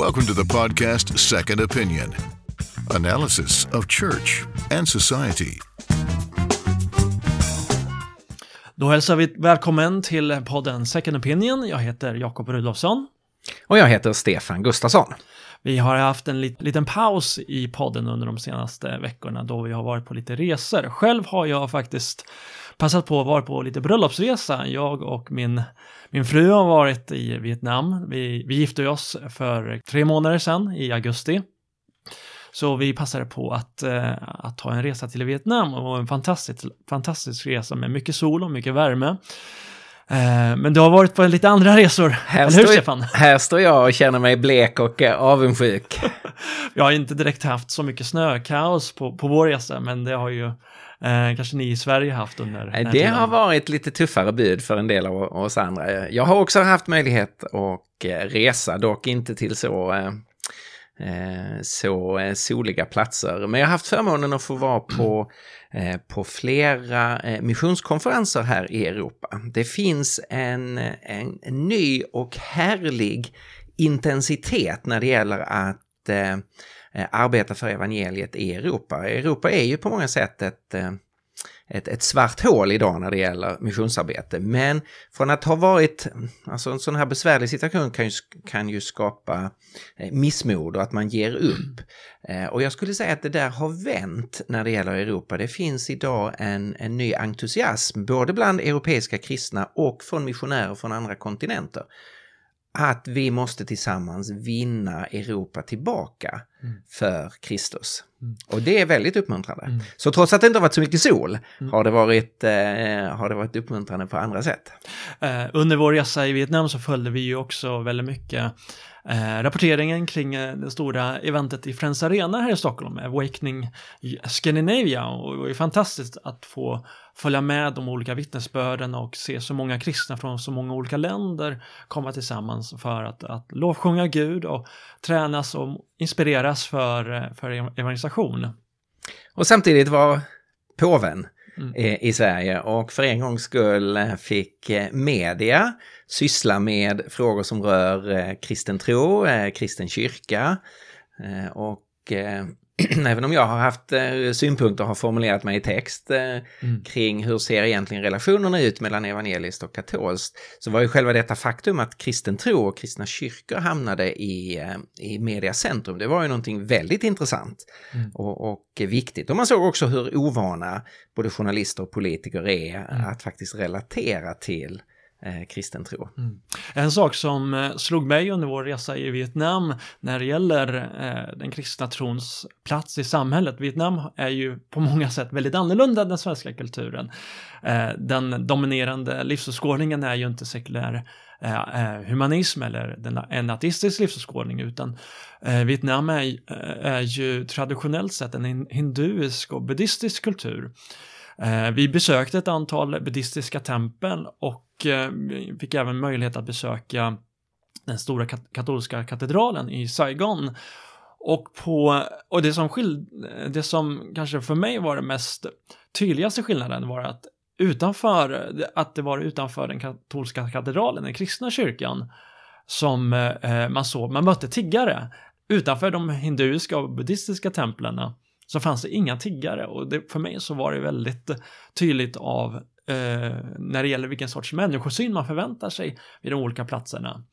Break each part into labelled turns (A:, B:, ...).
A: Welcome to the podcast Second Opinion analysis of church and society.
B: Då hälsar vi välkommen till podden Second Opinion. Jag heter Jakob Rudolfsson.
C: Och jag heter Stefan Gustafsson.
B: Vi har haft en lit, liten paus i podden under de senaste veckorna då vi har varit på lite resor. Själv har jag faktiskt passat på att vara på lite bröllopsresa. Jag och min, min fru har varit i Vietnam. Vi, vi gifte oss för tre månader sedan i augusti. Så vi passade på att, eh, att ta en resa till Vietnam och en fantastisk, fantastisk resa med mycket sol och mycket värme. Eh, men du har varit på lite andra resor,
C: Här
B: eller hur
C: står,
B: Stefan?
C: här står jag och känner mig blek och eh, avundsjuk.
B: Vi har inte direkt haft så mycket snökaos på, på vår resa, men det har ju eh, kanske ni i Sverige haft under
C: Det har varit lite tuffare bud för en del av oss andra. Jag har också haft möjlighet att eh, resa, dock inte till så, Eh, så eh, soliga platser. Men jag har haft förmånen att få vara på, eh, på flera missionskonferenser här i Europa. Det finns en, en, ny och härlig intensitet när det gäller att eh, arbeta för evangeliet i Europa. Europa är ju på många sätt ett, eh, ett, ett svart hål idag när det gäller missionsarbete. Men från att ha varit, alltså en sån här besvärlig situation kan ju, kan ju skapa eh, missmod och att man ger upp. Eh, och jag skulle säga att det där har vänt när det gäller Europa. Det finns idag en, en ny entusiasm, både bland europeiska kristna och från missionärer från andra kontinenter att vi måste tillsammans vinna Europa tillbaka för Kristus. Och det är väldigt uppmuntrande. Så trots att det inte har varit så mycket sol har, det varit, eh, har det varit uppmuntrande på andra sätt.
B: Eh, under vår resa i Vietnam så följde vi ju också väldigt mycket eh, rapporteringen kring eh, det stora eventet i Friends Arena här i Stockholm, Awakening Scandinavia. Och det var ju fantastiskt att få följa med de olika vittnesbörden och se så många kristna från så många olika länder komma tillsammans för att, att lovsjunga Gud och tränas och inspireras för, eh, för evangelisation.
C: Och samtidigt var påven
B: Mm.
C: i Sverige och för en gångs skull eh, fick eh, media syssla med frågor som rör eh, kristen tro, kristen kyrka och även om jag har haft eh, synpunkter och har formulerat mig i text eh,
B: Mm.
C: kring hur ser egentligen relationerna ut mellan evangeliskt och katolskt så var ju själva detta faktum att kristen tro och kristna kyrkor hamnade i, eh, i medias centrum, det var ju någonting väldigt intressant
B: Mm.
C: och, och viktigt. Och man såg också hur ovana både journalister och politiker är att faktiskt relatera till eh, kristen tro. Mm.
B: En sak som eh, slog mig under vår resa i Vietnam när det gäller eh, den kristna trons plats i samhället. Vietnam är ju på många sätt väldigt annorlunda än den svenska kulturen. Eh, den dominerande livsåskådningen är ju inte sekulär eh, eh, humanism eller den, en ateistisk livsåskådning utan Vietnam är, är ju traditionellt sett en hinduisk och buddhistisk kultur. Vi besökte ett antal buddhistiska tempel och och eh, fick även möjlighet att besöka den stora kat- katolska katedralen i Saigon. Och, på, och det, som skil, det som kanske för mig var den mest tydligaste skillnaden var att utanför, att det var utanför den katolska katedralen, den kristna kyrkan, som eh, man såg, man mötte tiggare. Utanför de hinduiska och buddhistiska templen så fanns det inga tiggare och det, för mig så var det väldigt tydligt av eh, när det gäller vilken sorts människosyn man förväntar sig vid de olika platserna.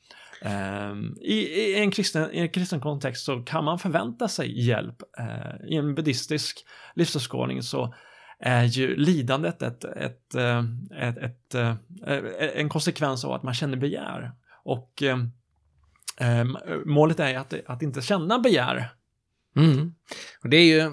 B: Eh, i, i, en kristen, I en kristen kontext så kan man förvänta sig hjälp. Eh, I en buddhistisk livsåskådning så är ju lidandet ett, ett, eh, ett, ett, eh, en konsekvens av att man känner begär. Och eh, målet är att, att inte känna begär.
C: Mm. Och det, är ju,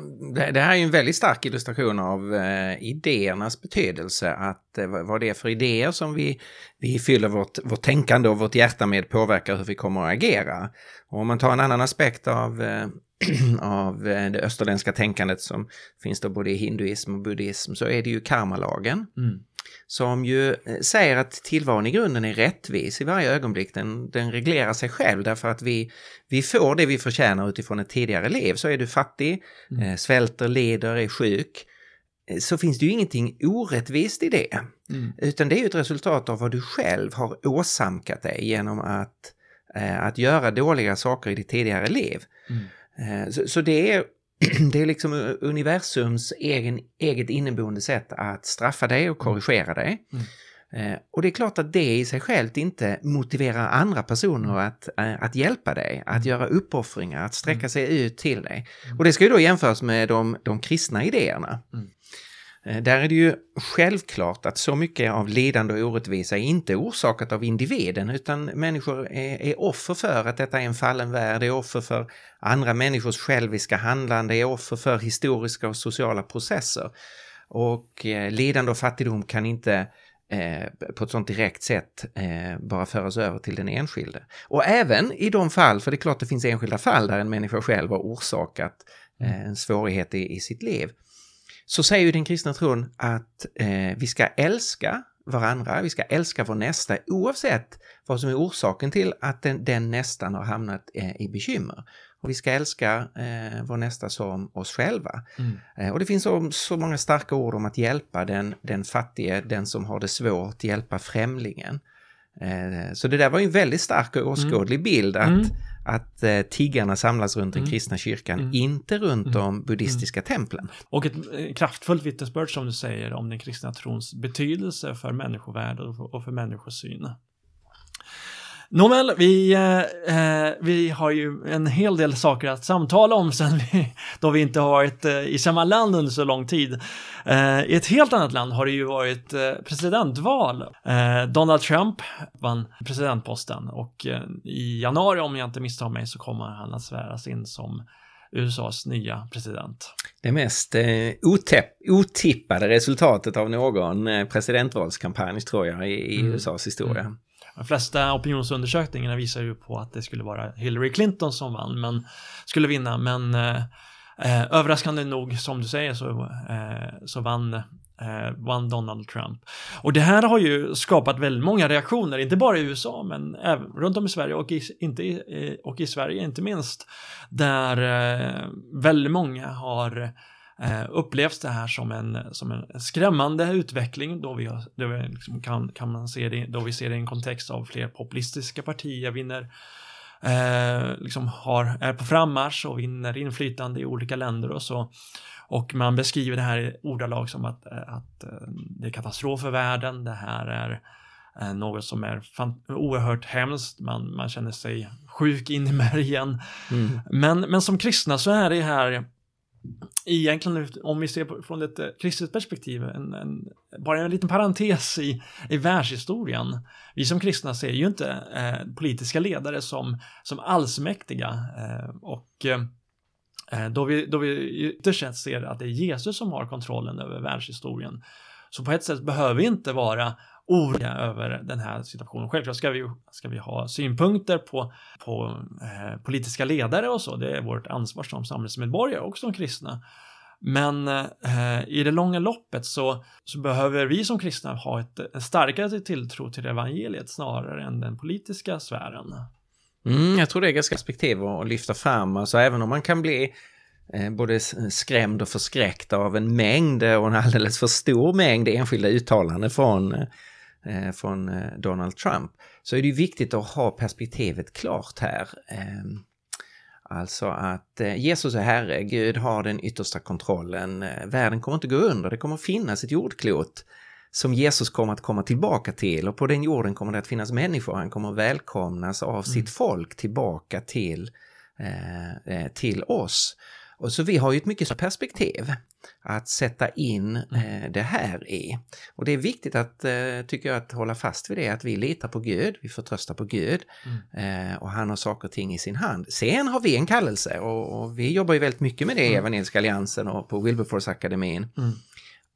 C: det här är ju en väldigt stark illustration av eh, idéernas betydelse, att eh, vad det är för idéer som vi, vi fyller vårt, vårt tänkande och vårt hjärta med påverkar hur vi kommer att agera. Och om man tar en annan aspekt av, eh, av eh, det österländska tänkandet som finns då både i hinduism och buddhism så är det ju karmalagen.
B: Mm.
C: som ju eh, säger att tillvaron i grunden är rättvis i varje ögonblick. Den, den reglerar sig själv därför att vi, vi får det vi förtjänar utifrån ett tidigare liv. Så är du fattig, eh, svälter, lider, är sjuk, så finns det ju ingenting orättvist i det.
B: Mm.
C: Utan det är ju ett resultat av vad du själv har åsamkat dig genom att att göra dåliga saker i ditt tidigare liv.
B: Mm.
C: Eh, så, så det är det är liksom universums egen, eget inneboende sätt att straffa dig och korrigera dig.
B: Mm.
C: Eh, och det är klart att det i sig självt inte motiverar andra personer att, eh, att hjälpa dig, att göra uppoffringar, att sträcka sig ut till dig. Och det ska ju då jämföras med de, de kristna idéerna. Eh, där är det ju självklart att så mycket av lidande och orättvisa är inte orsakat av individen utan människor är, är offer för att detta är en fallen värld, är offer för andra människors själviska handlande, är offer för historiska och sociala processer. Och eh, lidande och fattigdom kan inte eh, på ett sånt direkt sätt eh, bara föras över till den enskilde. Och även i de fall, för det är klart det finns enskilda fall där en människa själv har orsakat eh, en svårighet i, i sitt liv, så säger ju den kristna tron att eh, vi ska älska varandra, vi ska älska vår nästa oavsett vad som är orsaken till att den, den nästan har hamnat eh, i bekymmer. Och vi ska älska eh, vår nästa som oss själva.
B: Mm.
C: Eh, och det finns så, så många starka ord om att hjälpa den, den fattige, den som har det svårt, hjälpa främlingen. Eh, så det där var ju en väldigt stark och åskådlig bild att,
B: Mm.
C: Att eh, tiggarna samlas runt den
B: Mm.
C: kristna kyrkan,
B: Mm.
C: inte runt
B: Mm.
C: de buddhistiska templen.
B: Och ett eh, kraftfullt vittnesbörd som du säger om den kristna trons betydelse för människovärde och för- och för människosyn. Nåväl, vi, eh, eh, vi har ju en hel del saker att samtala om sen vi, då vi inte har varit eh, i samma land under så lång tid. Eh, I ett helt annat land har det ju varit eh, presidentval. Eh, Donald Trump vann presidentposten och i januari, om jag inte misstar mig, så kommer han att sväras in som USAs nya president.
C: Det mest eh, otippade resultatet av någon presidentvalskampanj tror jag i, i
B: Mm.
C: USAs historia.
B: Mm. De flesta opinionsundersökningarna visar ju på att det skulle vara Hillary Clinton som vann, men skulle vinna, men eh, eh, överraskande nog, som du säger, så, eh, så vann, eh, vann Donald Trump. Och det här har ju skapat väldigt många reaktioner, inte bara i USA, men även runt om i Sverige och i, inte i, eh, och i Sverige inte minst, där eh, väldigt många har eh, upplevs det här som en, som en skrämmande utveckling då vi, då vi liksom kan, kan man se det, då vi ser det i en kontext av fler populistiska partier vinner eh, liksom har, är på frammarsch och vinner inflytande i olika länder och så. Och man beskriver det här i ordalag som att, eh, att eh, det är katastrof för världen, det här är eh, något som är oerhört hemskt, man, man känner sig sjuk in i märgen.
C: Mm.
B: Men, men som kristna så är det här egentligen, om vi ser på, från ett eh, kristet perspektiv, en, en, bara en liten parentes i, i världshistorien. Vi som kristna ser ju inte eh, politiska ledare som, som allsmäktiga eh, och eh, eh då, vi, då vi ytterst sett ser att det är Jesus som har kontrollen över världshistorien. Så på ett sätt behöver vi inte vara oroliga över den här situationen. Självklart ska vi, ska vi ha synpunkter på, på eh, politiska ledare och så. Det är vårt ansvar som samhällsmedborgare och som kristna. Men eh, i det långa loppet så, så behöver vi som kristna ha ett, en starkare tilltro till evangeliet snarare än den politiska sfären.
C: Mm, jag tror det är ganska perspektiv att lyfta fram, alltså även om man kan bli eh, både skrämd och förskräckt av en mängd eh, och en alldeles för stor mängd enskilda uttalanden från, eh, från eh, Donald Trump, så är det ju viktigt att ha perspektivet klart här. Eh, Alltså att eh, Jesus är Herre, Gud har den yttersta kontrollen, eh, världen kommer inte gå under, det kommer finnas ett jordklot som Jesus kommer att komma tillbaka till. Och på den jorden kommer det att finnas människor, han kommer välkomnas av sitt folk tillbaka till, eh, eh, till oss. Och så vi har ju ett mycket perspektiv att sätta in eh, det här i. Och det är viktigt att, eh, tycker jag, att hålla fast vid det, att vi litar på Gud, vi förtröstar på Gud eh, och han har saker och ting i sin hand. Sen har vi en kallelse och, och vi jobbar ju väldigt mycket med det i Evangeliska Alliansen och på Wilberforce-akademin.
B: Mm.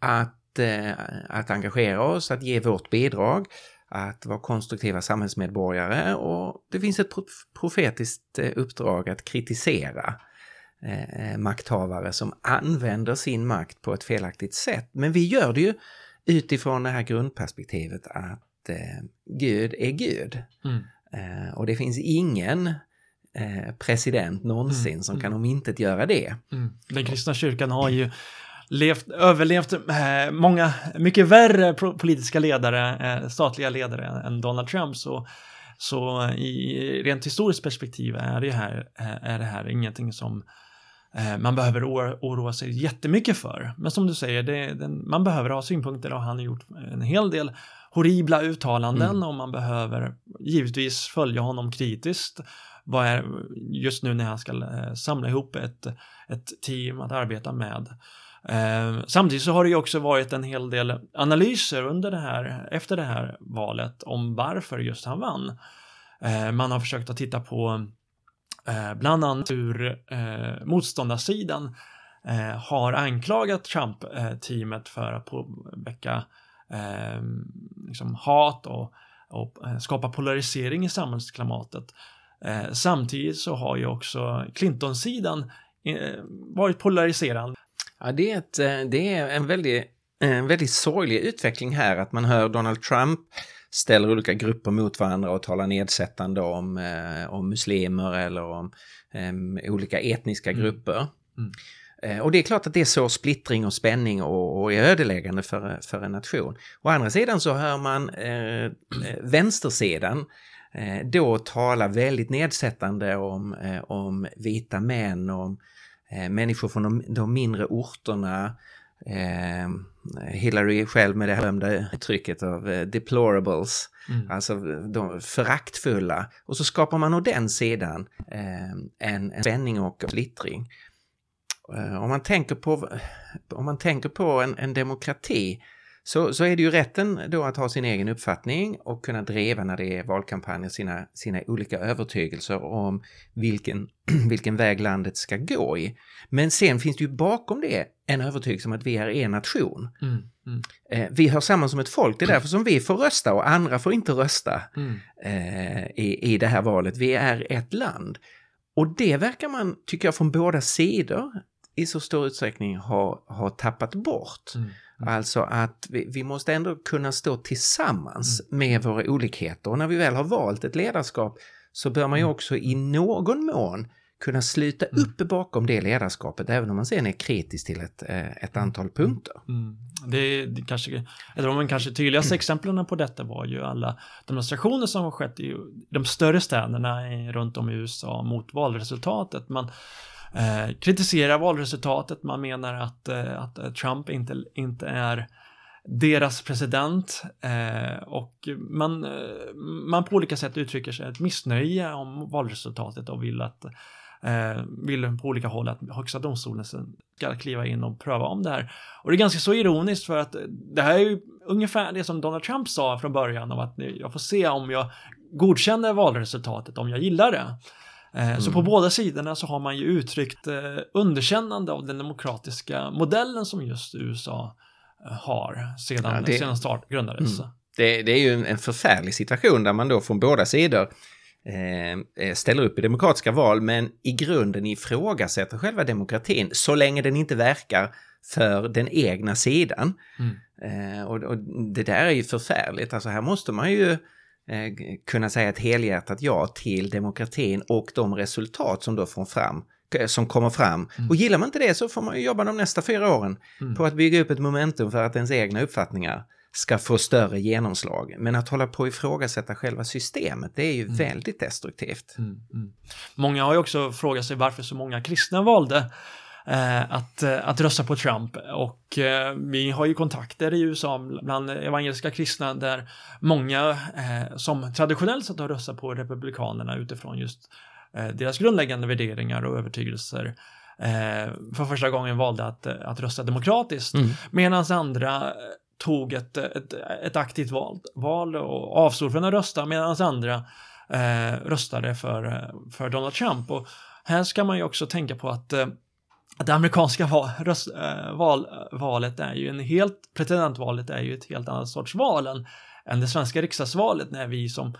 C: Att, eh, att engagera oss, att ge vårt bidrag, att vara konstruktiva samhällsmedborgare och det finns ett prof- profetiskt eh, uppdrag att kritisera eh, makthavare som använder sin makt på ett felaktigt sätt. Men vi gör det ju utifrån det här grundperspektivet att eh, Gud är Gud.
B: Mm.
C: Eh, och det finns ingen eh, president någonsin
B: Mm,
C: som
B: mm.
C: kan omintetgöra det.
B: Mm. Den kristna kyrkan har ju levt, överlevt eh, många, mycket värre politiska ledare, eh, statliga ledare än Donald Trump. Så Så i rent historiskt perspektiv är det här, är det här ingenting som eh, man behöver oroa sig jättemycket för. Men som du säger, den, man behöver ha synpunkter och han har gjort en hel del horribla uttalanden mm. och man behöver givetvis följa honom kritiskt. Vad är just nu när han ska eh, samla ihop ett, ett team att arbeta med. Eh, samtidigt så har det ju också varit en hel del analyser under det här, efter det här valet om varför just han vann. Eh, man har försökt att titta på eh, bland annat hur eh, motståndarsidan eh, har anklagat Trump-teamet eh, för att väcka eh, liksom hat och, och eh, skapa polarisering i samhällsklimatet. Eh, samtidigt så har ju också Clinton-sidan eh, varit polariserande.
C: Ja, det är, ett, eh, det är en, väldigt, en väldigt sorglig utveckling här att man hör Donald Trump ställer olika grupper mot varandra och talar nedsättande om, eh, om muslimer eller om eh, olika etniska mm. grupper. Mm. Mm. och det är klart att det så splittring och spänning och, och är ödeläggande för, för en nation. Å andra sidan så hör man eh, vänstersidan eh, då tala väldigt nedsättande om, eh, om vita män, om eh, människor från de, de mindre orterna, eh, Hillary själv med det här berömda uttrycket av eh, deplorables, mm. alltså de föraktfulla. Och så skapar man å den sidan eh, en, en spänning och splittring. Eh, om man tänker på, om man tänker på en, en demokrati så, så är det ju rätten då att ha sin egen uppfattning och kunna driva när det är valkampanjer sina, sina olika övertygelser om vilken, vilken väg landet ska gå i. Men sen finns det ju bakom det en övertygelse om att vi är en nation. Mm, mm. Eh, vi hör samman som ett folk, det är därför som vi får rösta och andra får inte rösta mm. eh, i, i det här valet. Vi är ett land. Och det verkar man, tycker jag, från båda sidor i så stor utsträckning ha, ha tappat bort. Mm. Mm. Alltså att vi, vi, måste ändå kunna stå tillsammans mm. med våra olikheter och när vi väl har valt ett ledarskap så bör man ju mm. också i någon mån kunna sluta mm. upp bakom det ledarskapet även om man sen är kritisk till ett, eh, ett antal punkter.
B: Mm. Det, det kanske, eller de kanske tydligaste exemplen på detta var ju alla demonstrationer som har skett i de större städerna runt om i USA mot valresultatet. Man, eh, kritiserar valresultatet. Man menar att, eh, att eh, Trump inte, inte är deras president eh, och man, eh, man på olika sätt uttrycker sig ett missnöje om valresultatet och vill att eh, vill på olika håll att högsta domstolen ska kliva in och pröva om det här. Och det är ganska så ironiskt för att eh, det här är ju ungefär det som Donald Trump sa från början om att jag får se om jag godkänner valresultatet, om jag gillar det. Mm. Så på mm. båda sidorna så har man ju uttryckt eh, underkännande av den demokratiska modellen som just USA eh, har sedan, ja, det, sedan start grundades. Mm.
C: Det, det, är ju en förfärlig situation där man då från båda sidor eh, ställer upp i demokratiska val men i grunden ifrågasätter själva demokratin så länge den inte verkar för den egna sidan. Mm. Eh, och, och, det där är ju förfärligt, alltså här måste man ju kunna säga ett helhjärtat ja till demokratin och de resultat som då får fram eh, som kommer fram. Mm. Och gillar man inte det så får man ju jobba de nästa fyra åren mm. på att bygga upp ett momentum för att ens egna uppfattningar ska få större genomslag. Men att hålla på och ifrågasätta själva systemet, det är ju mm. väldigt destruktivt. Mm,
B: mm. Många har ju också frågat sig varför så många kristna valde Eh, att, eh, att rösta på Trump. Och eh, vi har ju kontakter i USA bland evangeliska kristna där många som traditionellt sett har röstat på Republikanerna utifrån just deras grundläggande värderingar och övertygelser för första gången valde att, att rösta demokratiskt. Mm. Medan andra tog ett, ett, ett aktivt val, val och avstod från att rösta medan andra eh, röstade för, för Donald Trump. Och här ska man ju också tänka på att eh, det amerikanska val, röst, äh, val, valet är ju en helt, presidentvalet är ju ett helt annat sorts val än, än det svenska riksdagsvalet när vi som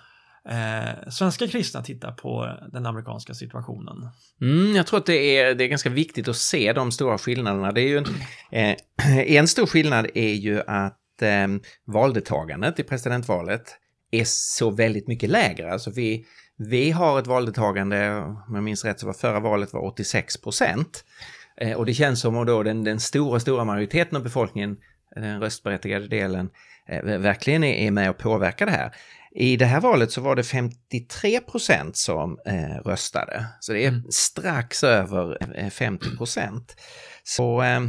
B: eh, svenska kristna tittar på den amerikanska situationen.
C: Mm, jag tror att det är, det är ganska viktigt att se de stora skillnaderna. Det är ju en, eh, en stor skillnad är ju att eh, valdeltagandet i presidentvalet är så väldigt mycket lägre. Alltså vi, vi har ett valdeltagande, om jag minns rätt så var förra valet var 86 procent. Eh, och det känns som att då den, den stora, stora majoriteten av befolkningen, den röstberättigade delen, eh, verkligen är med och påverkar det här. i det här valet så var det 53 procent som eh, röstade. Så det är mm. strax över 50 procent. Så, eh,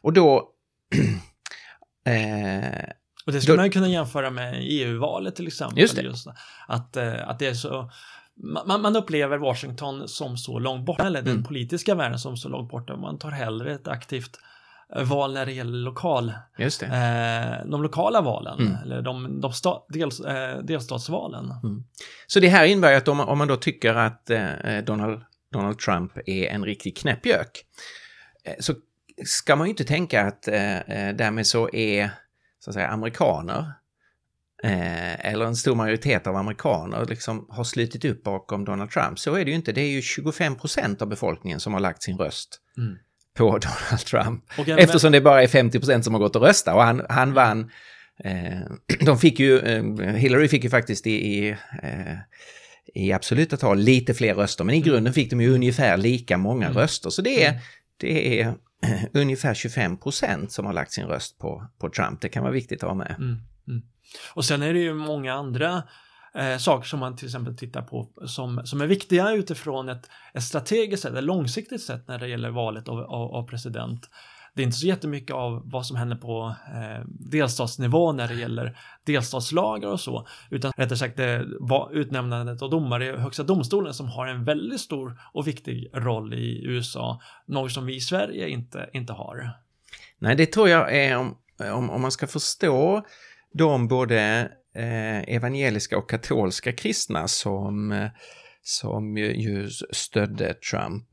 C: och då...
B: eh, och det skulle då, man kunna jämföra med EU-valet till exempel.
C: Just det. Just,
B: att, eh, att det är så man, man, upplever Washington som så långt borta, eller den mm. politiska världen som så långt borta. Man tar hellre ett aktivt eh, val när det gäller lokal,
C: Just det.
B: Eh, de lokala valen, mm. eller de, de sta, dels, eh, delstatsvalen.
C: Mm. Så det här innebär att om, om man då tycker att eh, Donald, Donald Trump är en riktig knäppjök, eh, så ska man ju inte tänka att eh, därmed så är så att säga, amerikaner eh, eller en stor majoritet av amerikaner liksom har slutit upp bakom Donald Trump. Så är det ju inte. Det är ju 25 procent av befolkningen som har lagt sin röst mm. på Donald Trump. Okay, Eftersom men... det bara är 50 procent som har gått och röstat och han, han vann. Eh, de fick ju, eh, Hillary fick ju faktiskt i, i i absoluta tal lite fler röster, men i mm. grunden fick de ju ungefär lika många mm. röster. Så det är, mm. det är ungefär 25 procent som har lagt sin röst på, på Trump. Det kan vara viktigt att ha med. Mm.
B: Mm. Och sen är det ju många andra eh, saker som man till exempel tittar på som, som är viktiga utifrån ett, ett strategiskt sätt, ett långsiktigt sätt när det gäller valet av, av, av president. Det är inte så jättemycket av vad som händer på eh, delstatsnivå när det gäller delstatslagar och så, utan rättare sagt det var utnämnandet av domare i Högsta domstolen som har en väldigt stor och viktig roll i USA, något som vi i Sverige inte, inte har.
C: Nej, det tror jag är om, om, om man ska förstå de både eh, evangeliska och katolska kristna som, som ju, stödde Trump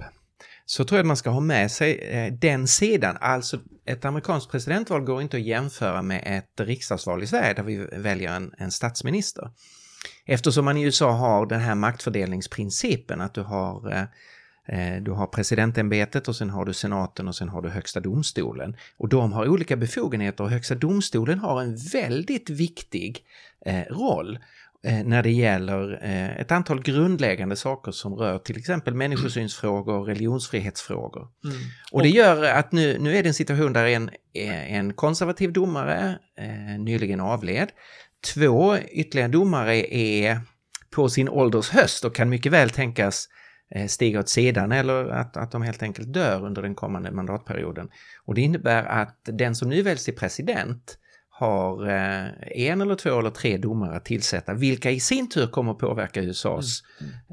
C: så tror jag att man ska ha med sig eh, den sidan. Alltså ett amerikanskt presidentval går inte att jämföra med ett riksdagsval i Sverige där vi väljer en, en statsminister. Eftersom man i USA har den här maktfördelningsprincipen att du har Eh, du har presidentämbetet och sen har du senaten och sen har du högsta domstolen. Och de har olika befogenheter och högsta domstolen har en väldigt viktig eh, roll eh, när det gäller ett antal grundläggande saker som rör till exempel människosynsfrågor och religionsfrihetsfrågor. Mm. Och det gör att nu, nu är det en situation där en, en konservativ domare nyligen avled. Två ytterligare domare är på sin ålders höst och kan mycket väl tänkas Eh, stiga åt sidan eller att, att de helt enkelt dör under den kommande mandatperioden. Och det innebär att den som nu väljs till president har eh, en eller två eller tre domare att tillsätta, vilka i sin tur kommer påverka USAs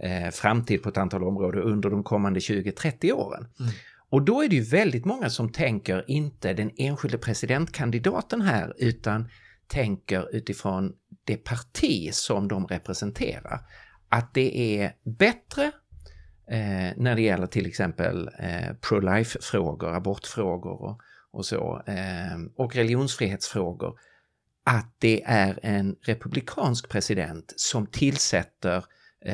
C: mm. eh, framtid på ett antal områden under de kommande 20-30 åren. Mm. Och då är det ju väldigt många som tänker inte den enskilde presidentkandidaten här, utan tänker utifrån det parti som de representerar. Att det är bättre eh, när det gäller till exempel eh, pro-life-frågor, abortfrågor och, och så, eh, och religionsfrihetsfrågor, att det är en republikansk president som tillsätter Eh,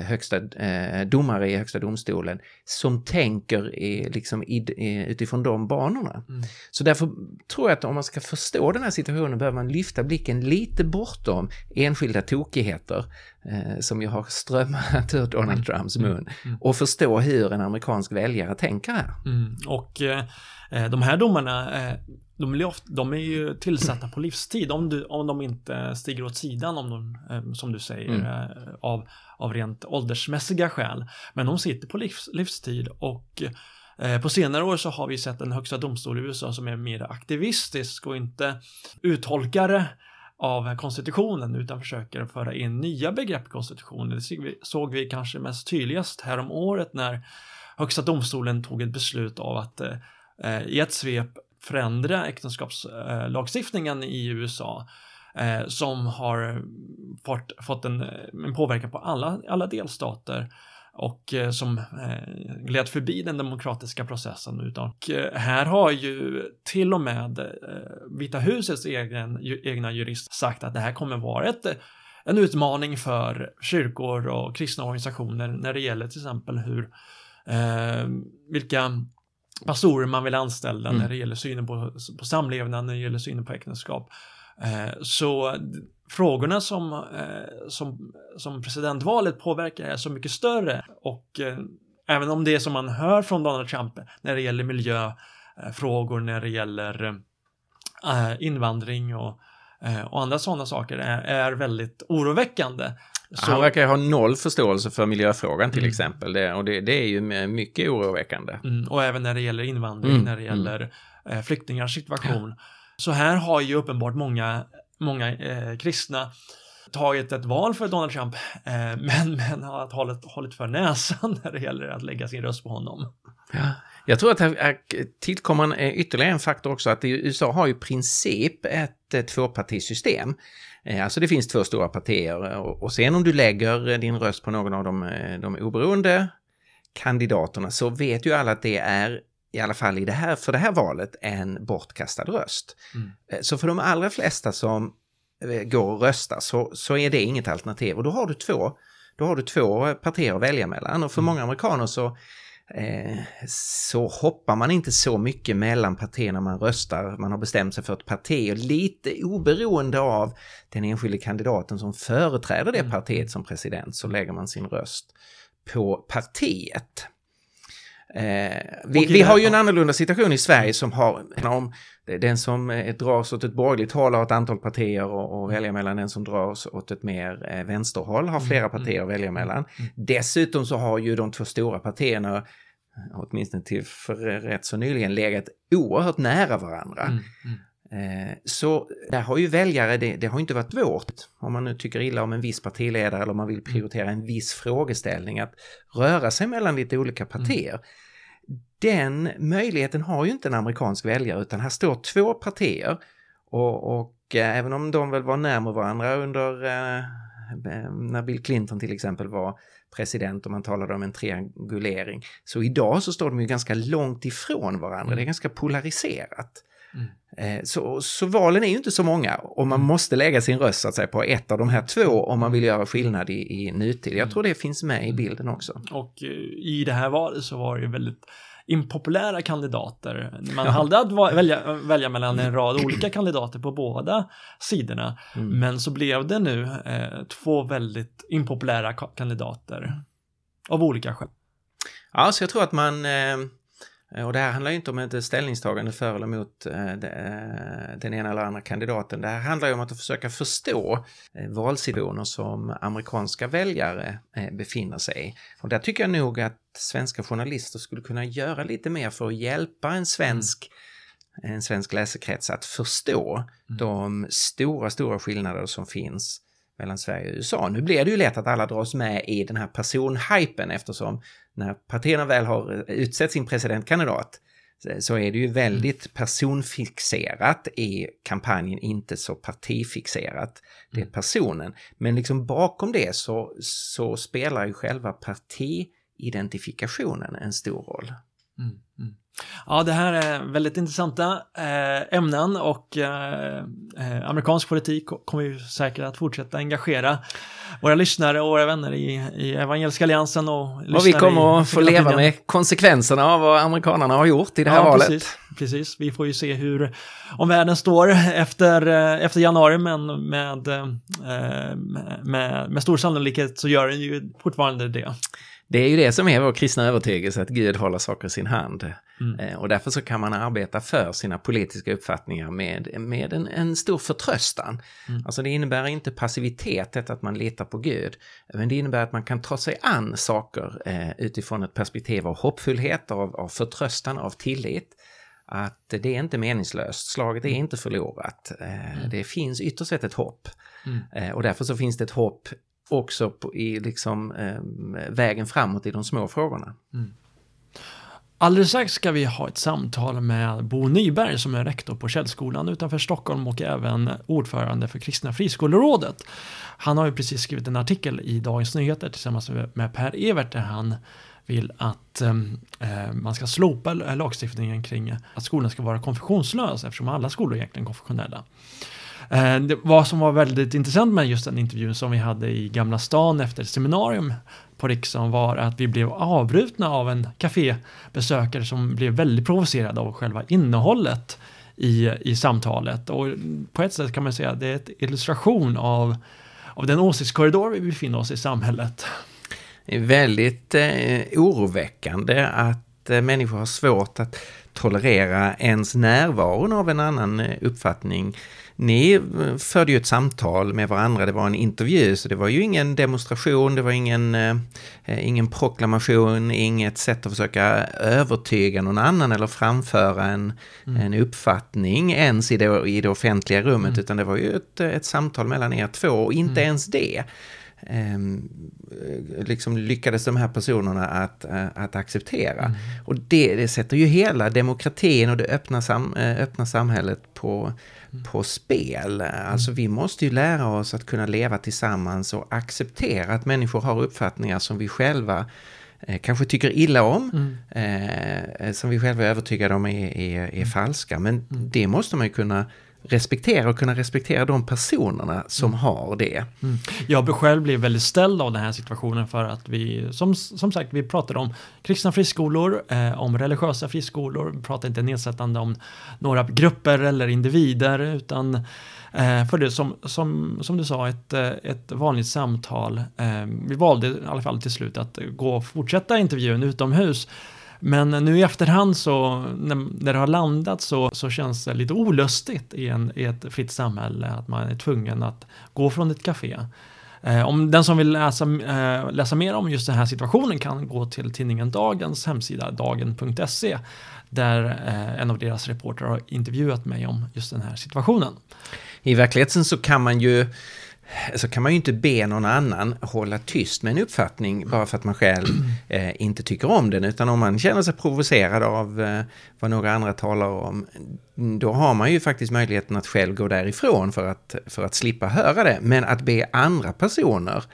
C: högsta, eh, domare i Högsta domstolen som tänker i, liksom i, utifrån de banorna. Mm. Så därför tror jag att om man ska förstå den här situationen behöver man lyfta blicken lite bortom enskilda tokigheter eh, som ju har strömmat ur Donald mm. Trumps mun mm. mm. och förstå hur en amerikansk väljare tänker här.
B: Och eh, eh de här domarna eh, de är, ofta, de är ju tillsatta på livstid om, du, om de inte stiger åt sidan om de, eh, som du säger, mm. Eh, av, av rent åldersmässiga skäl. Men de sitter på livs, livstid och eh, på senare år så har vi sett en högsta domstol i USA som är mer aktivistisk och inte uttolkare av konstitutionen utan försöker föra in nya begrepp i konstitutionen. Det såg vi, kanske mest tydligast här om året när Högsta domstolen tog ett beslut av att eh, i ett svep förändra äktenskapslagstiftningen i USA eh, som har fått, fått en, en, påverkan på alla, alla delstater och eh, som eh, gled förbi den demokratiska processen. Utan, och här har ju till och med Vita husets egen, egna jurist sagt att det här kommer vara ett, en utmaning för kyrkor och kristna organisationer när det gäller till exempel hur eh, vilka pastorer man vill anställa mm. när det gäller synen på, på samlevnad, när det gäller synen på äktenskap. Eh, så frågorna som, eh, som, som presidentvalet påverkar är så mycket större och eh, även om det som man hör från Donald Trump när det gäller miljöfrågor, när det gäller eh, invandring och, eh, och andra sådana saker är, är väldigt oroväckande
C: Så... Han verkar ha noll förståelse för miljöfrågan till mm. exempel. Det, och det, det, är ju mycket oroväckande.
B: Mm, och även när det gäller invandring, mm. när det gäller eh, flyktingars situation. Ja. Så här har ju uppenbart många, många eh, kristna tagit ett val för Donald Trump, eh, men, men har hållit, hållit för näsan när det gäller att lägga sin röst på honom.
C: Ja. Jag tror att här tillkommer ytterligare en faktor också, att USA har ju i princip ett, ett tvåpartisystem. Eh, alltså det finns två stora partier och sen om du lägger din röst på någon av de, eh, de oberoende kandidaterna så vet ju alla att det är i alla fall i det här, för det här valet en bortkastad röst. Mm. Eh, så för de allra flesta som går och röstar så, så är det inget alternativ och då har du två, då har du två partier att välja mellan och för mm. många amerikaner så Eh, så hoppar man inte så mycket mellan partierna man röstar. Man har bestämt sig för ett parti och lite oberoende av den enskilde kandidaten som företräder det mm. partiet som president så lägger man sin röst på partiet. Eh, vi, vi, har ju en annorlunda situation i Sverige som har, om den som eh, dras åt ett borgerligt håll har ett antal partier att välja mellan, den som dras åt ett mer eh, vänsterhåll har flera mm, partier att välja mellan. Mm. Dessutom så har ju de två stora partierna åtminstone till för rätt så nyligen, legat oerhört nära varandra. Mm, mm. Eh, så där har ju väljare, det, det, har inte varit svårt, om man nu tycker illa om en viss partiledare eller om man vill prioritera en viss frågeställning, att röra sig mellan lite olika partier. Mm. Den möjligheten har ju inte en amerikansk väljare utan här står två partier och, och äh, även om de väl var närmare varandra under äh, när Bill Clinton till exempel var president och man talade om en triangulering. Så idag så står de ju ganska långt ifrån varandra, mm. det är ganska polariserat. Mm. Eh, så, så valen är ju inte så många och man mm. måste lägga sin röst så att säga, på ett av de här två om man vill göra skillnad i, i nutid. Jag mm. tror det finns med i bilden också.
B: Och eh, i det här valet så var det ju väldigt impopulära kandidater. Man ja. hade att välja, välja mellan en rad olika kandidater på båda sidorna. Mm. Men så blev det nu eh, två väldigt impopulära kandidater av olika skäl.
C: Ja, så jag tror att man Eh, och det här handlar ju inte om ett ställningstagande för eller mot eh, eh, den ena eller andra kandidaten. Det här handlar ju om att försöka förstå valsituationer som amerikanska väljare befinner sig i. Och där tycker jag nog att svenska journalister skulle kunna göra lite mer för att hjälpa en svensk mm. en svensk läsekrets att förstå mm. de stora, stora skillnader som finns mellan Sverige och USA. Nu blir det ju lätt att alla dras med i den här personhypen eftersom när partierna väl har utsett sin presidentkandidat så är det ju väldigt personfixerat i kampanjen, inte så partifixerat. Det är mm. personen. Men liksom bakom det så, så spelar ju själva partiidentifikationen en stor roll. Mm,
B: mm. Ja, det här är väldigt intressanta eh, ämnen och eh, eh, amerikansk politik kommer ju säkert att fortsätta engagera våra lyssnare och våra vänner i, i Evangeliska Alliansen och
C: Och vi kommer att få leva med konsekvenserna av vad amerikanerna har gjort i det här ja, valet.
B: Precis, precis, vi får ju se hur om världen står efter, efter januari men med, eh, med, med stor sannolikhet så gör den ju fortfarande det.
C: Det är ju det som är vår kristna övertygelse, att Gud håller saker i sin hand. Mm. Eh, och därför så kan man arbeta för sina politiska uppfattningar med, med en, en stor förtröstan. Mm. Alltså det innebär inte passivitet, att man litar på Gud, men det innebär att man kan ta sig an saker eh, utifrån ett perspektiv av hoppfullhet, av, av förtröstan, av tillit. Att det är inte meningslöst, slaget är mm. inte förlorat. Eh, mm. Det finns ytterst ett hopp. Mm. Eh, och därför så finns det ett hopp också på, i liksom, eh, vägen framåt i de små frågorna. Mm.
B: Alldeles strax ska vi ha ett samtal med Bo Nyberg som är rektor på Källskolan utanför Stockholm och även ordförande för Kristna Friskolerådet. Han har ju precis skrivit en artikel i Dagens Nyheter tillsammans med Per Evert där han vill att ehm, eh, man ska slopa lagstiftningen kring att skolan ska vara konfessionslös eftersom alla skolor är egentligen konfessionella. Eh, det, vad som var väldigt intressant med just den intervjun som vi hade i Gamla stan efter ett seminarium på Riksdagen var att vi blev avbrutna av en kafébesökare som blev väldigt provocerad av själva innehållet i, i samtalet. Och på ett sätt kan man säga att det är en illustration av, av den åsiktskorridor vi befinner oss i samhället.
C: Det är väldigt eh, oroväckande att eh, människor har svårt att tolerera ens närvaron av en annan eh, uppfattning. Ni eh, förde ju ett samtal med varandra, det var en intervju, så det var ju ingen demonstration, det var ingen, eh, ingen proklamation, inget sätt att försöka övertyga någon annan eller framföra en, mm. en uppfattning ens i det, i det offentliga rummet, mm. utan det var ju ett, ett samtal mellan er två och inte mm. ens det eh, liksom lyckades de här personerna att, eh, att acceptera. Mm. Och det, det, sätter ju hela demokratin och det öppna, sam, eh, öppna samhället på, mm. på spel. Alltså mm. vi måste ju lära oss att kunna leva tillsammans och acceptera att människor har uppfattningar som vi själva eh, kanske tycker illa om, mm. eh, som vi själva är övertygade om är, är, är mm. falska. Men mm. det måste man ju kunna respektera och kunna respektera de personerna som mm. har det.
B: Mm. Jag själv blev väldigt ställd av den här situationen för att vi, som, som sagt, vi pratade om kristna friskolor, eh, om religiösa friskolor, vi pratade inte nedsättande om några grupper eller individer, utan eh, för det som, som, som du sa, ett, ett vanligt samtal. Eh, vi valde i alla fall till slut att gå och fortsätta intervjun utomhus men nu i efterhand så, när, det har landat så, så känns det lite olustigt i, en, i ett fritt samhälle att man är tvungen att gå från ett café. Eh, om den som vill läsa, eh, läsa mer om just den här situationen kan gå till tidningen Dagens hemsida, dagen.se, där eh, en av deras reportrar har intervjuat mig om just den här situationen.
C: I verkligheten så kan man ju så kan man ju inte be någon annan hålla tyst med en uppfattning bara för att man själv eh, inte tycker om den. Utan om man känner sig provocerad av eh, vad några andra talar om, då har man ju faktiskt möjligheten att själv gå därifrån för att, för att slippa höra det. Men att be andra personer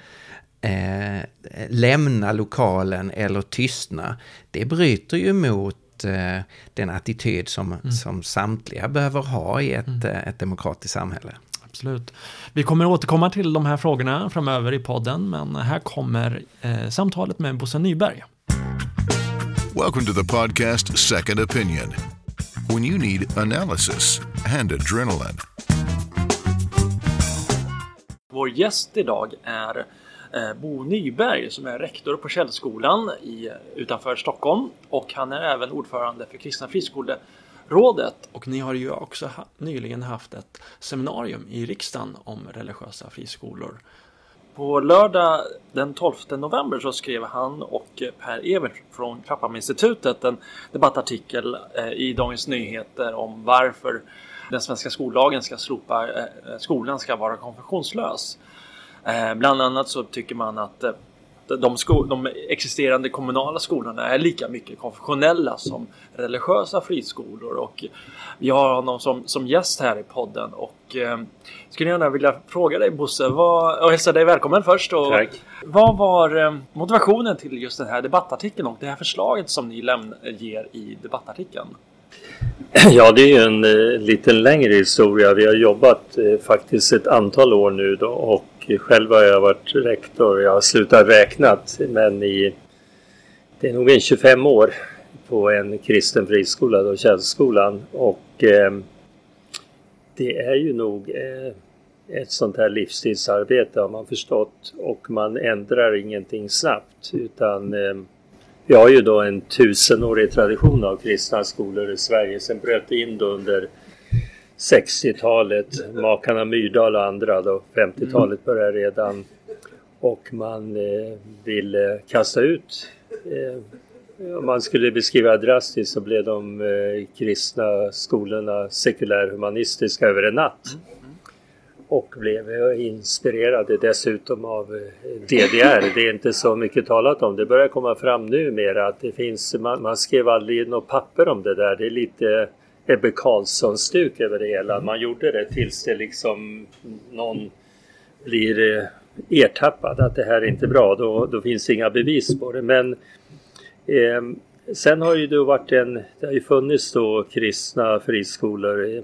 C: eh, lämna lokalen eller tystna, det bryter ju mot eh, den attityd som, mm. som samtliga behöver ha i ett, mm. Eh, ett demokratiskt samhälle.
B: Absolut. Vi kommer återkomma till de här frågorna framöver i podden, men här kommer eh, samtalet med Bosse Nyberg.
A: Welcome to the podcast Second Opinion. When you need analysis and adrenaline.
B: Vår gäst idag är eh, Bo Nyberg som är rektor på Källskolan i, utanför Stockholm och han är även ordförande för Kristna Friskolor rådet och ni har ju också ha, nyligen haft ett seminarium i riksdagen om religiösa friskolor. På lördag den 12 november så skrev han och Per Evert från Klapphamninstitutet en debattartikel eh, i Dagens Nyheter om varför den svenska skollagen ska slopa, eh, skolan ska vara konfessionslös. Eh, bland annat så tycker man att de, de existerande kommunala skolorna är lika mycket konfessionella som religiösa friskolor. Och vi har honom som, som gäst här i podden och eh, skulle gärna vilja fråga dig Bosse vad, och hälsa dig välkommen först. Och,
D: Tack.
B: Vad var eh, motivationen till just den här debattartikeln och det här förslaget som ni lämn, ger i debattartikeln?
D: Ja, det är ju en eh, lite längre historia. Vi har jobbat eh, faktiskt ett antal år nu då och själv har jag varit rektor. Jag har slutat räknat men i det är nog en 25 år på en kristen friskola, då Källskolan. Och eh, det är ju nog eh, ett sånt här livstidsarbete har man förstått och man ändrar ingenting snabbt utan eh, vi har ju då en tusenårig tradition av kristna skolor i Sverige. Sen bröt det in då under 60-talet, makarna Myrdal och andra då, 50-talet började redan och man eh, ville kasta ut eh, om man skulle beskriva drastiskt så blev de eh, kristna skolorna sekulärhumanistiska över en natt. Och blev eh, inspirerade dessutom av eh, DDR. Det är inte så mycket talat om. Det börjar komma fram nu mer att det finns, man, man skrev aldrig något papper om det där. Det är lite Ebbe Carlsson-stuk över det hela. Mm. Man gjorde det tills det liksom någon blir eh, ertappad att det här är inte bra. Då, då finns inga bevis på det. Men eh, sen har ju det varit en, det har ju funnits då kristna friskolor. Eh,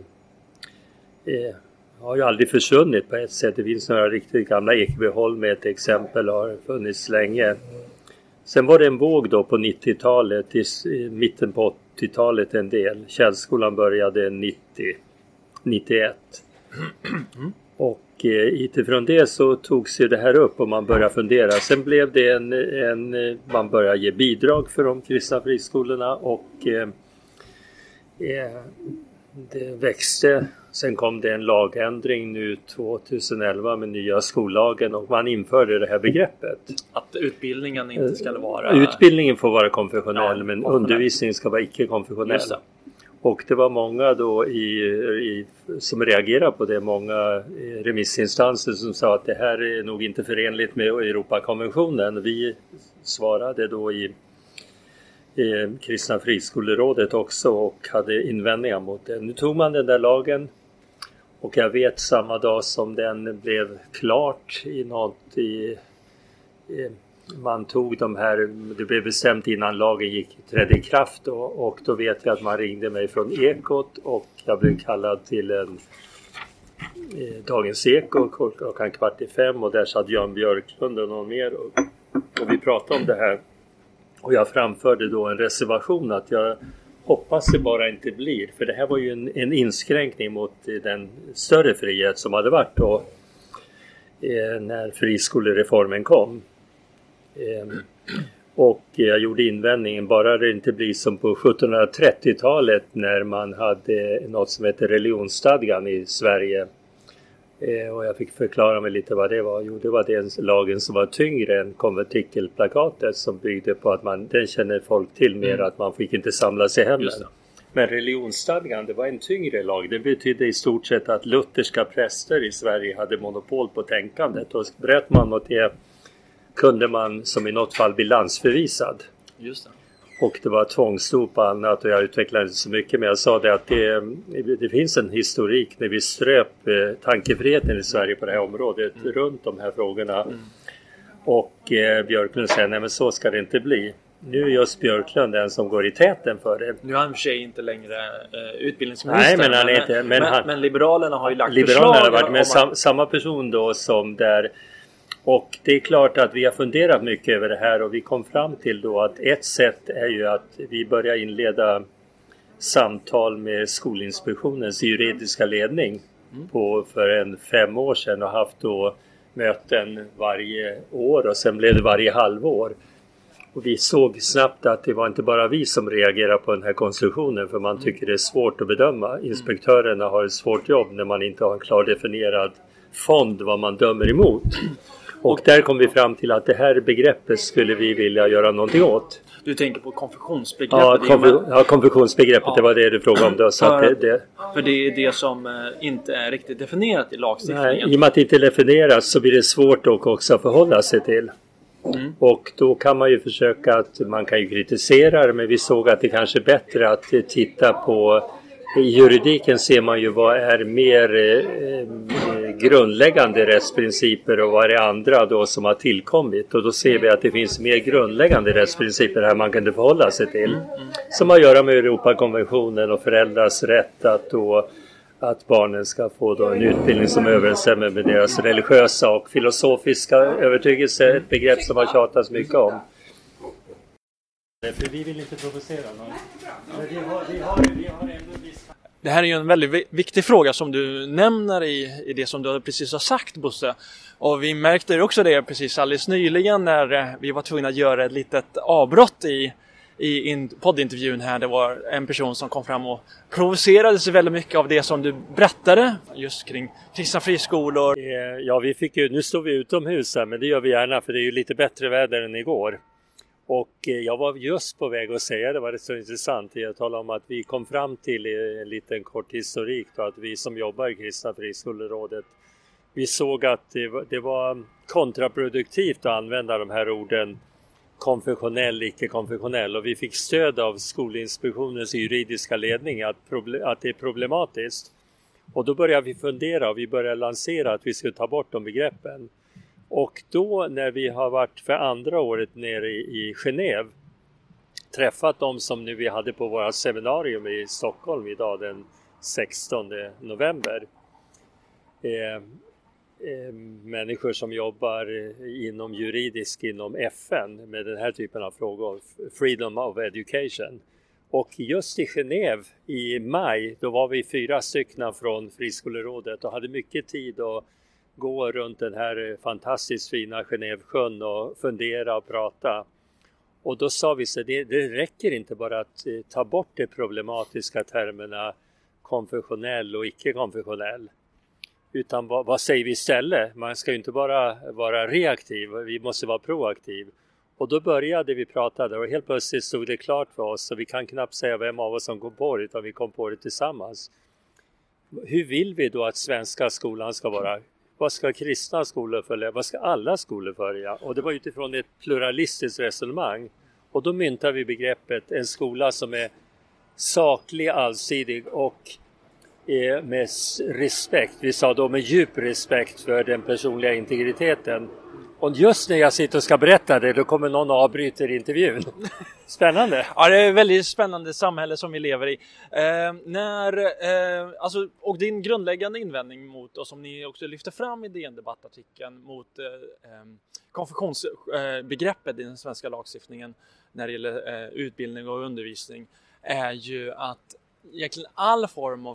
D: eh, har ju aldrig försvunnit på ett sätt. Det finns några riktigt gamla Ekebyholm ett exempel har funnits länge. Sen var det en våg då på 90-talet, i mitten på 80-talet en del. Källskolan började 90, 91. Och eh, utifrån det så togs ju det här upp och man började fundera. Sen blev det en, en man började ge bidrag för de kristna friskolorna och eh, eh det växte. Sen kom det en lagändring nu 2011 med nya skollagen och man införde det här begreppet.
B: Att utbildningen inte ska vara...
D: Utbildningen får vara konfessionell ja, men undervisningen ska vara icke-konfessionell. Och det var många då i, i, som reagerade på det, många remissinstanser som sa att det här är nog inte förenligt med Europakonventionen. Vi svarade då i, i Kristna friskolerådet också och hade invändningar mot det. Nu tog man den där lagen och jag vet samma dag som den blev klart i något i, i man tog de här, det blev bestämt innan lagen gick, trädde i kraft då, och då vet jag att man ringde mig från Ekot och jag blev kallad till en eh, Dagens Eko klockan kvart i fem och där satt Jan Björklund och någon mer och, och vi pratade om det här. Och jag framförde då en reservation att jag hoppas det bara inte blir, för det här var ju en, en inskränkning mot den större frihet som hade varit då eh, när friskolereformen kom. Eh, och jag gjorde invändningen, bara det inte blir som på 1730-talet när man hade något som heter religionsstadgan i Sverige. Ehm, och jag fick förklara mig lite vad det var. Jo, det var den lagen som var tyngre än konventikelplakatet som byggde på att man, den känner folk till mer mm. att man fick inte samlas i hemmen. Men religionsstadgan, det var en tyngre lag. Det betydde i stort sett att lutherska präster i Sverige hade monopol på tänkandet och bröt man mot det kunde man som i något fall bli landsförvisad.
B: Just det.
D: Och det var tvångsdop och annat och jag utvecklade inte så mycket men jag sa det att det, det finns en historik när vi ströp eh, tankefriheten i Sverige på det här området mm. runt de här frågorna. Mm. Och eh, Björklund säger nej men så ska det inte bli. Nu är just Björklund den som går i täten för det.
B: Nu är han i och för sig inte längre eh, utbildningsminister.
D: Nej, men, han är inte,
B: men, men,
D: han,
B: men Liberalerna har ju lagt
D: Liberalerna
B: förslag.
D: Har varit, men sam, samma person då som där och det är klart att vi har funderat mycket över det här och vi kom fram till då att ett sätt är ju att vi börjar inleda samtal med Skolinspektionens juridiska ledning mm. på, för en fem år sedan och haft då möten varje år och sen blev det varje halvår. Och vi såg snabbt att det var inte bara vi som reagerade på den här konstruktionen för man mm. tycker det är svårt att bedöma. Inspektörerna har ett svårt jobb när man inte har en klar definierad fond vad man dömer emot. Och där kom vi fram till att det här begreppet skulle vi vilja göra någonting åt.
B: Du tänker på konfektionsbegreppet?
D: Ja, konf ja konfektionsbegreppet, ja. det var det du frågade om då. Så
B: för,
D: det, det,
B: för det är det som eh, inte är riktigt definierat i lagstiftningen?
D: Nej, i och med att det inte definieras så blir det svårt att också förhålla sig till. Mm. Och då kan man ju försöka att man kan ju kritisera det men vi såg att det kanske är bättre att titta på i juridiken ser man ju vad är mer eh, grundläggande rättsprinciper och vad är det andra då som har tillkommit och då ser vi att det finns mer grundläggande rättsprinciper här man kan förhålla sig till. Som har att göra med Europakonventionen och föräldrars rätt att då att barnen ska få då en utbildning som överensstämmer med deras religiösa och filosofiska övertygelse, ett begrepp som har tjatats mycket om. För vi vill inte provocera någon. Men vi har, vi har, vi har ändå.
B: Det här är ju en väldigt viktig fråga som du nämner i, i det som du precis har sagt Bosse. Och vi märkte också det precis alldeles nyligen när eh, vi var tvungna att göra ett litet avbrott i, i in, poddintervjun här. Det var en person som kom fram och provocerade sig väldigt mycket av det som du berättade just kring kristna friskolor.
D: Eh, ja, vi fick ju, nu står vi utomhus här men det gör vi gärna för det är ju lite bättre väder än igår. Och eh, jag var just på väg att säga, det var rätt så intressant, jag talade om att vi kom fram till eh, en liten kort historik då, att vi som jobbar i Kristna Friskolerådet vi såg att det var kontraproduktivt att använda de här orden konfessionell, icke-konfessionell och vi fick stöd av Skolinspektionens juridiska ledning att, att det är problematiskt. Och då började vi fundera och vi började lansera att vi skulle ta bort de begreppen. Och då när vi har varit för andra året nere i Genève träffat dem som nu vi hade på våra seminarium i Stockholm idag den 16 november. Eh, eh, människor som jobbar inom juridisk inom FN med den här typen av frågor, Freedom of Education. Och just i Genève i maj, då var vi fyra stycken från Friskolerådet och hade mycket tid och gå runt den här eh, fantastiskt fina Genèvesjön och fundera och prata. Och då sa vi så det, det räcker inte bara att eh, ta bort de problematiska termerna konfessionell och icke-konfessionell. Utan vad, vad, säger vi istället? Man ska ju inte bara vara reaktiv, vi måste vara proaktiv. Och då började vi prata och helt plötsligt stod det klart för oss och vi kan knappt säga vem av oss som kom på det utan vi kom på det tillsammans. Hur vill vi då att svenska skolan ska vara? Vad ska kristna skolor följa? Vad ska alla skolor följa? Och det var utifrån ett pluralistiskt resonemang. Och då myntar vi begreppet en skola som är saklig, allsidig och eh, med respekt. Vi sa då med djup respekt för den personliga integriteten. Och just när jag sitter och ska berätta det, då kommer någon och avbryter intervjun. Spännande!
B: Ja, det är ett väldigt spännande samhälle som vi lever i. Eh, när, eh, alltså, och din grundläggande invändning mot, och som ni också lyfter fram i DN Debattartikeln, mot eh, ehm, konfessionsbegreppet i den svenska lagstiftningen när det gäller eh, utbildning och undervisning är ju att egentligen all form av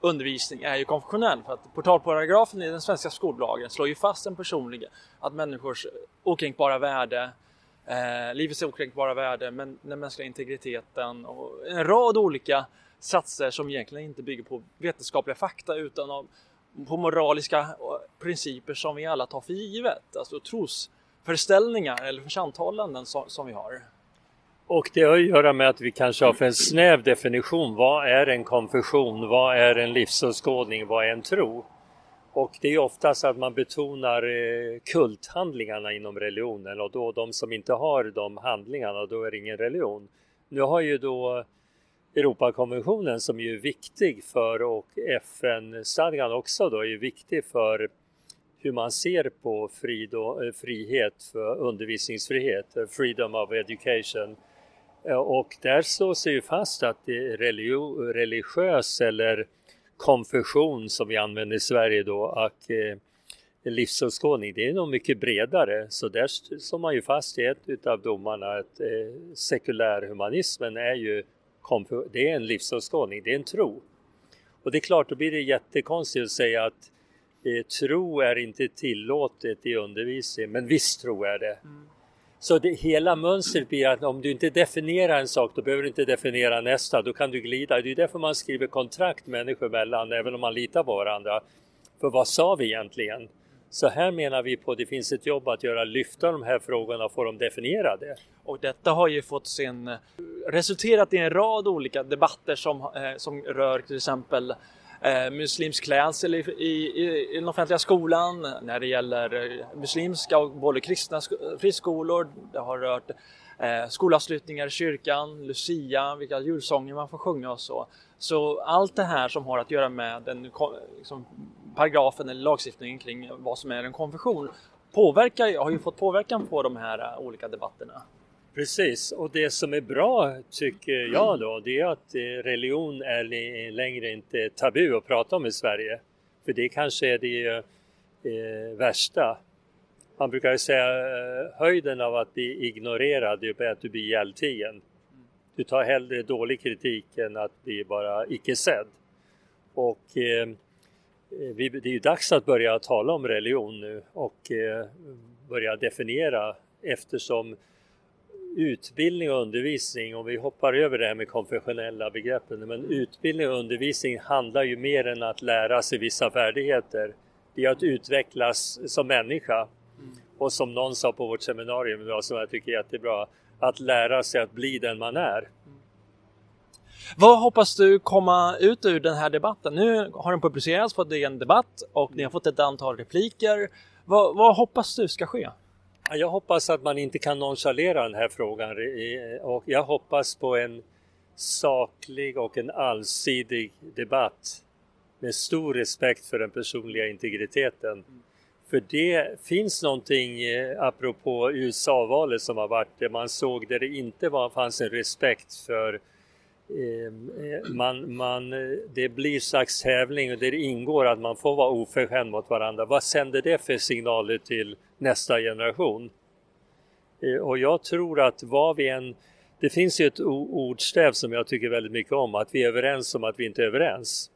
B: undervisning är ju konfessionell för att portalparagrafen i den svenska skollagen slår ju fast en personlig att människors okränkbara värde eh, livets okränkbara värde, men den mänskliga integriteten och en rad olika satser som egentligen inte bygger på vetenskapliga fakta utan av, på moraliska eh, principer som vi alla tar för givet, alltså trosföreställningar eller församtalanden som, som vi har.
D: Och det har att göra med att vi kanske har för en snäv definition. Vad är en konfession? Vad är en livsåskådning? Vad är en tro? Och det är oftast att man betonar eh, kulthandlingarna inom religionen och då de som inte har de handlingarna, då är det ingen religion. Nu har ju då Europakonventionen som ju är viktig för och FN-stadgan också då är ju viktig för hur man ser på frid och, eh, frihet, för undervisningsfrihet, eh, freedom of education Eh, och där slås det ju fast att det är religiös eller konfession som vi använder i Sverige då, att eh, livsåskådning, det är nog mycket bredare. Så där slår man ju fast i ett utav domarna att eh, sekulärhumanismen är ju det är en livsåskådning, det är en tro. Och det är klart, då blir det jättekonstigt att säga att eh, tro är inte tillåtet i undervisning, men visst tro är det. Mm. Så det, hela mönstret blir att om du inte definierar en sak, då behöver du inte definiera nästa. Då kan du glida. Det är därför man skriver kontrakt människor emellan, även om man litar på varandra. För vad sa vi egentligen? Så här menar vi på att det finns ett jobb att göra, lyfta de här frågorna och få dem definierade.
B: Och detta har ju fått sin resulterat i en rad olika debatter som, eh, som rör till exempel eh, muslimsk klädsel i, i, i, den offentliga skolan, när det gäller eh, muslimska och både kristna eh, friskolor, det har rört eh, skolavslutningar i kyrkan, Lucia, vilka julsånger man får sjunga och så. Så allt det här som har att göra med den liksom, paragrafen eller lagstiftningen kring vad som är en konfession påverkar, har ju fått påverkan på de här eh, olika debatterna.
D: Precis, och det som är bra tycker jag då, det är att eh, religion är längre inte tabu att prata om i Sverige. För det kanske är det eh, värsta. Man brukar ju säga eh, höjden av att bli ignorerad är att du blir ihjältigen. Du tar hellre dålig kritik än att bli bara icke sedd. Och eh, vi, det är ju dags att börja tala om religion nu och eh, börja definiera eftersom utbildning och undervisning, om vi hoppar över det här med konfessionella begreppen, men utbildning och undervisning handlar ju mer än att lära sig vissa färdigheter. Det är att utvecklas som människa. Och som någon sa på vårt seminarium idag, som jag tycker är jättebra, att lära sig att bli den man är.
B: Vad hoppas du komma ut ur den här debatten? Nu har den publicerats på DN Debatt och ni har fått ett antal repliker. Vad, vad hoppas du ska ske?
D: Jag hoppas att man inte kan nonchalera den här frågan och jag hoppas på en saklig och en allsidig debatt med stor respekt för den personliga integriteten. För det finns någonting, eh, apropå USA-valet som har varit, där man såg där det inte var, fanns en respekt för ehm, eh, man, man, eh, det blir slags tävling och där det ingår att man får vara oförskämd mot varandra. Vad sänder det för signaler till nästa generation. Eh, och jag tror att vad vi än... Det finns ju ett ordstäv som jag tycker väldigt mycket om, att vi är överens om att vi inte är överens.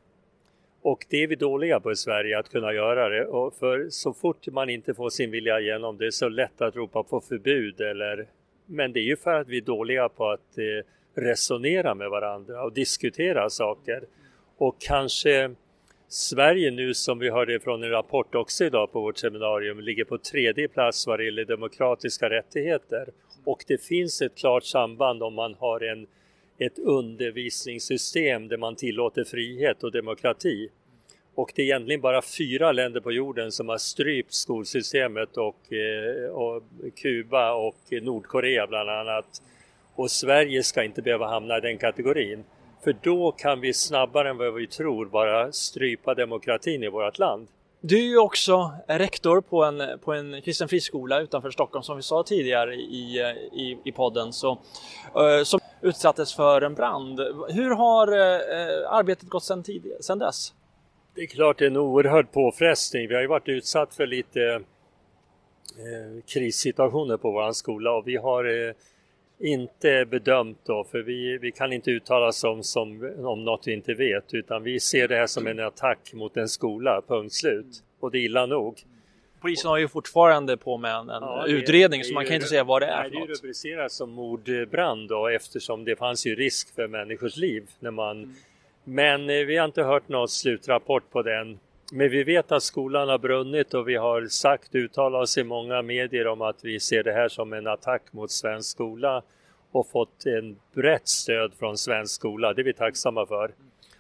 D: Och det är vi dåliga på i Sverige, att kunna göra det. Och för så fort man inte får sin vilja igenom, det är så lätt att ropa på förbud eller... Men det är ju för att vi är dåliga på att eh, resonera med varandra och diskutera saker. Och kanske Sverige nu som vi hörde från en rapport också idag på vårt seminarium ligger på tredje plats vad det gäller demokratiska rättigheter. Och det finns ett klart samband om man har en, ett undervisningssystem där man tillåter frihet och demokrati. Och det är egentligen bara fyra länder på jorden som har strypt skolsystemet och, eh, och Kuba och Nordkorea bland annat. Och Sverige ska inte behöva hamna i den kategorin. För då kan vi snabbare än vad vi tror bara strypa demokratin i vårt land.
B: Du är ju också rektor på en, på en kristen friskola utanför Stockholm som vi sa tidigare i, i, i podden så, uh, som utsattes för en brand. Hur har uh, arbetet gått sedan, sedan dess?
D: Det är klart det är en oerhörd påfrestning. Vi har ju varit utsatt för lite uh, krissituationer på vår skola och vi har inte bedömt då, för vi, vi kan inte uttala oss om, som, om något vi inte vet, utan vi ser det här som en attack mot en skola, punkt slut. Och det är illa nog.
B: Polisen har ju fortfarande på med en, en ja, utredning, det, det så man kan ju, inte säga vad det är
D: nej, något. Det är rubricerat som mordbrand då, eftersom det fanns ju risk för människors liv. När man, mm. Men eh, vi har inte hört någon slutrapport på den. Men vi vet att skolan har brunnit och vi har sagt, uttalat oss i många medier om att vi ser det här som en attack mot svensk skola och fått en brett stöd från svensk skola. Det är vi tacksamma för.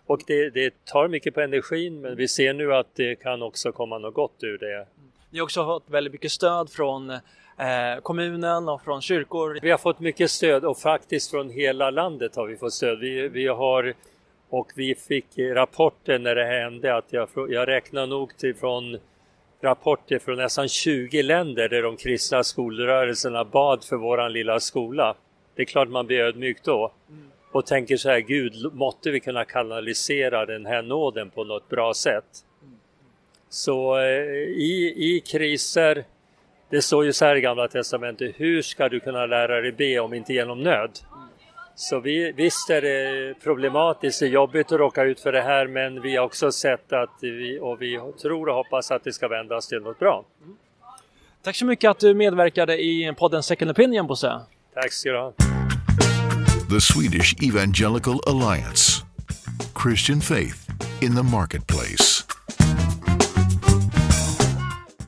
D: Och det, det tar mycket på energin men vi ser nu att det kan också komma något gott ur det.
B: Ni har också fått väldigt mycket stöd från eh, kommunen och från kyrkor.
D: Vi har fått mycket stöd och faktiskt från hela landet har vi fått stöd. Vi, vi har och vi fick rapporter när det hände att jag, jag räknar nog till från rapporter från nästan 20 länder där de kristna skolrörelserna bad för våran lilla skola. Det är klart man blir ödmjuk då mm. och tänker så här, Gud, måtte vi kunna kanalisera den här nåden på något bra sätt. Mm. Så eh, i, i kriser, det står ju så här i Gamla Testamentet, hur ska du kunna lära dig be om inte genom nöd? Så vi, visst är det problematiskt, och jobbigt att råka ut för det här men vi har också sett att vi, och vi tror och hoppas att det ska vändas till något bra. Mm.
B: Tack så mycket att du medverkade i podden Second Opinion Bosse.
D: Tack ska du ha.
A: The Swedish Evangelical Alliance Christian Faith in the Marketplace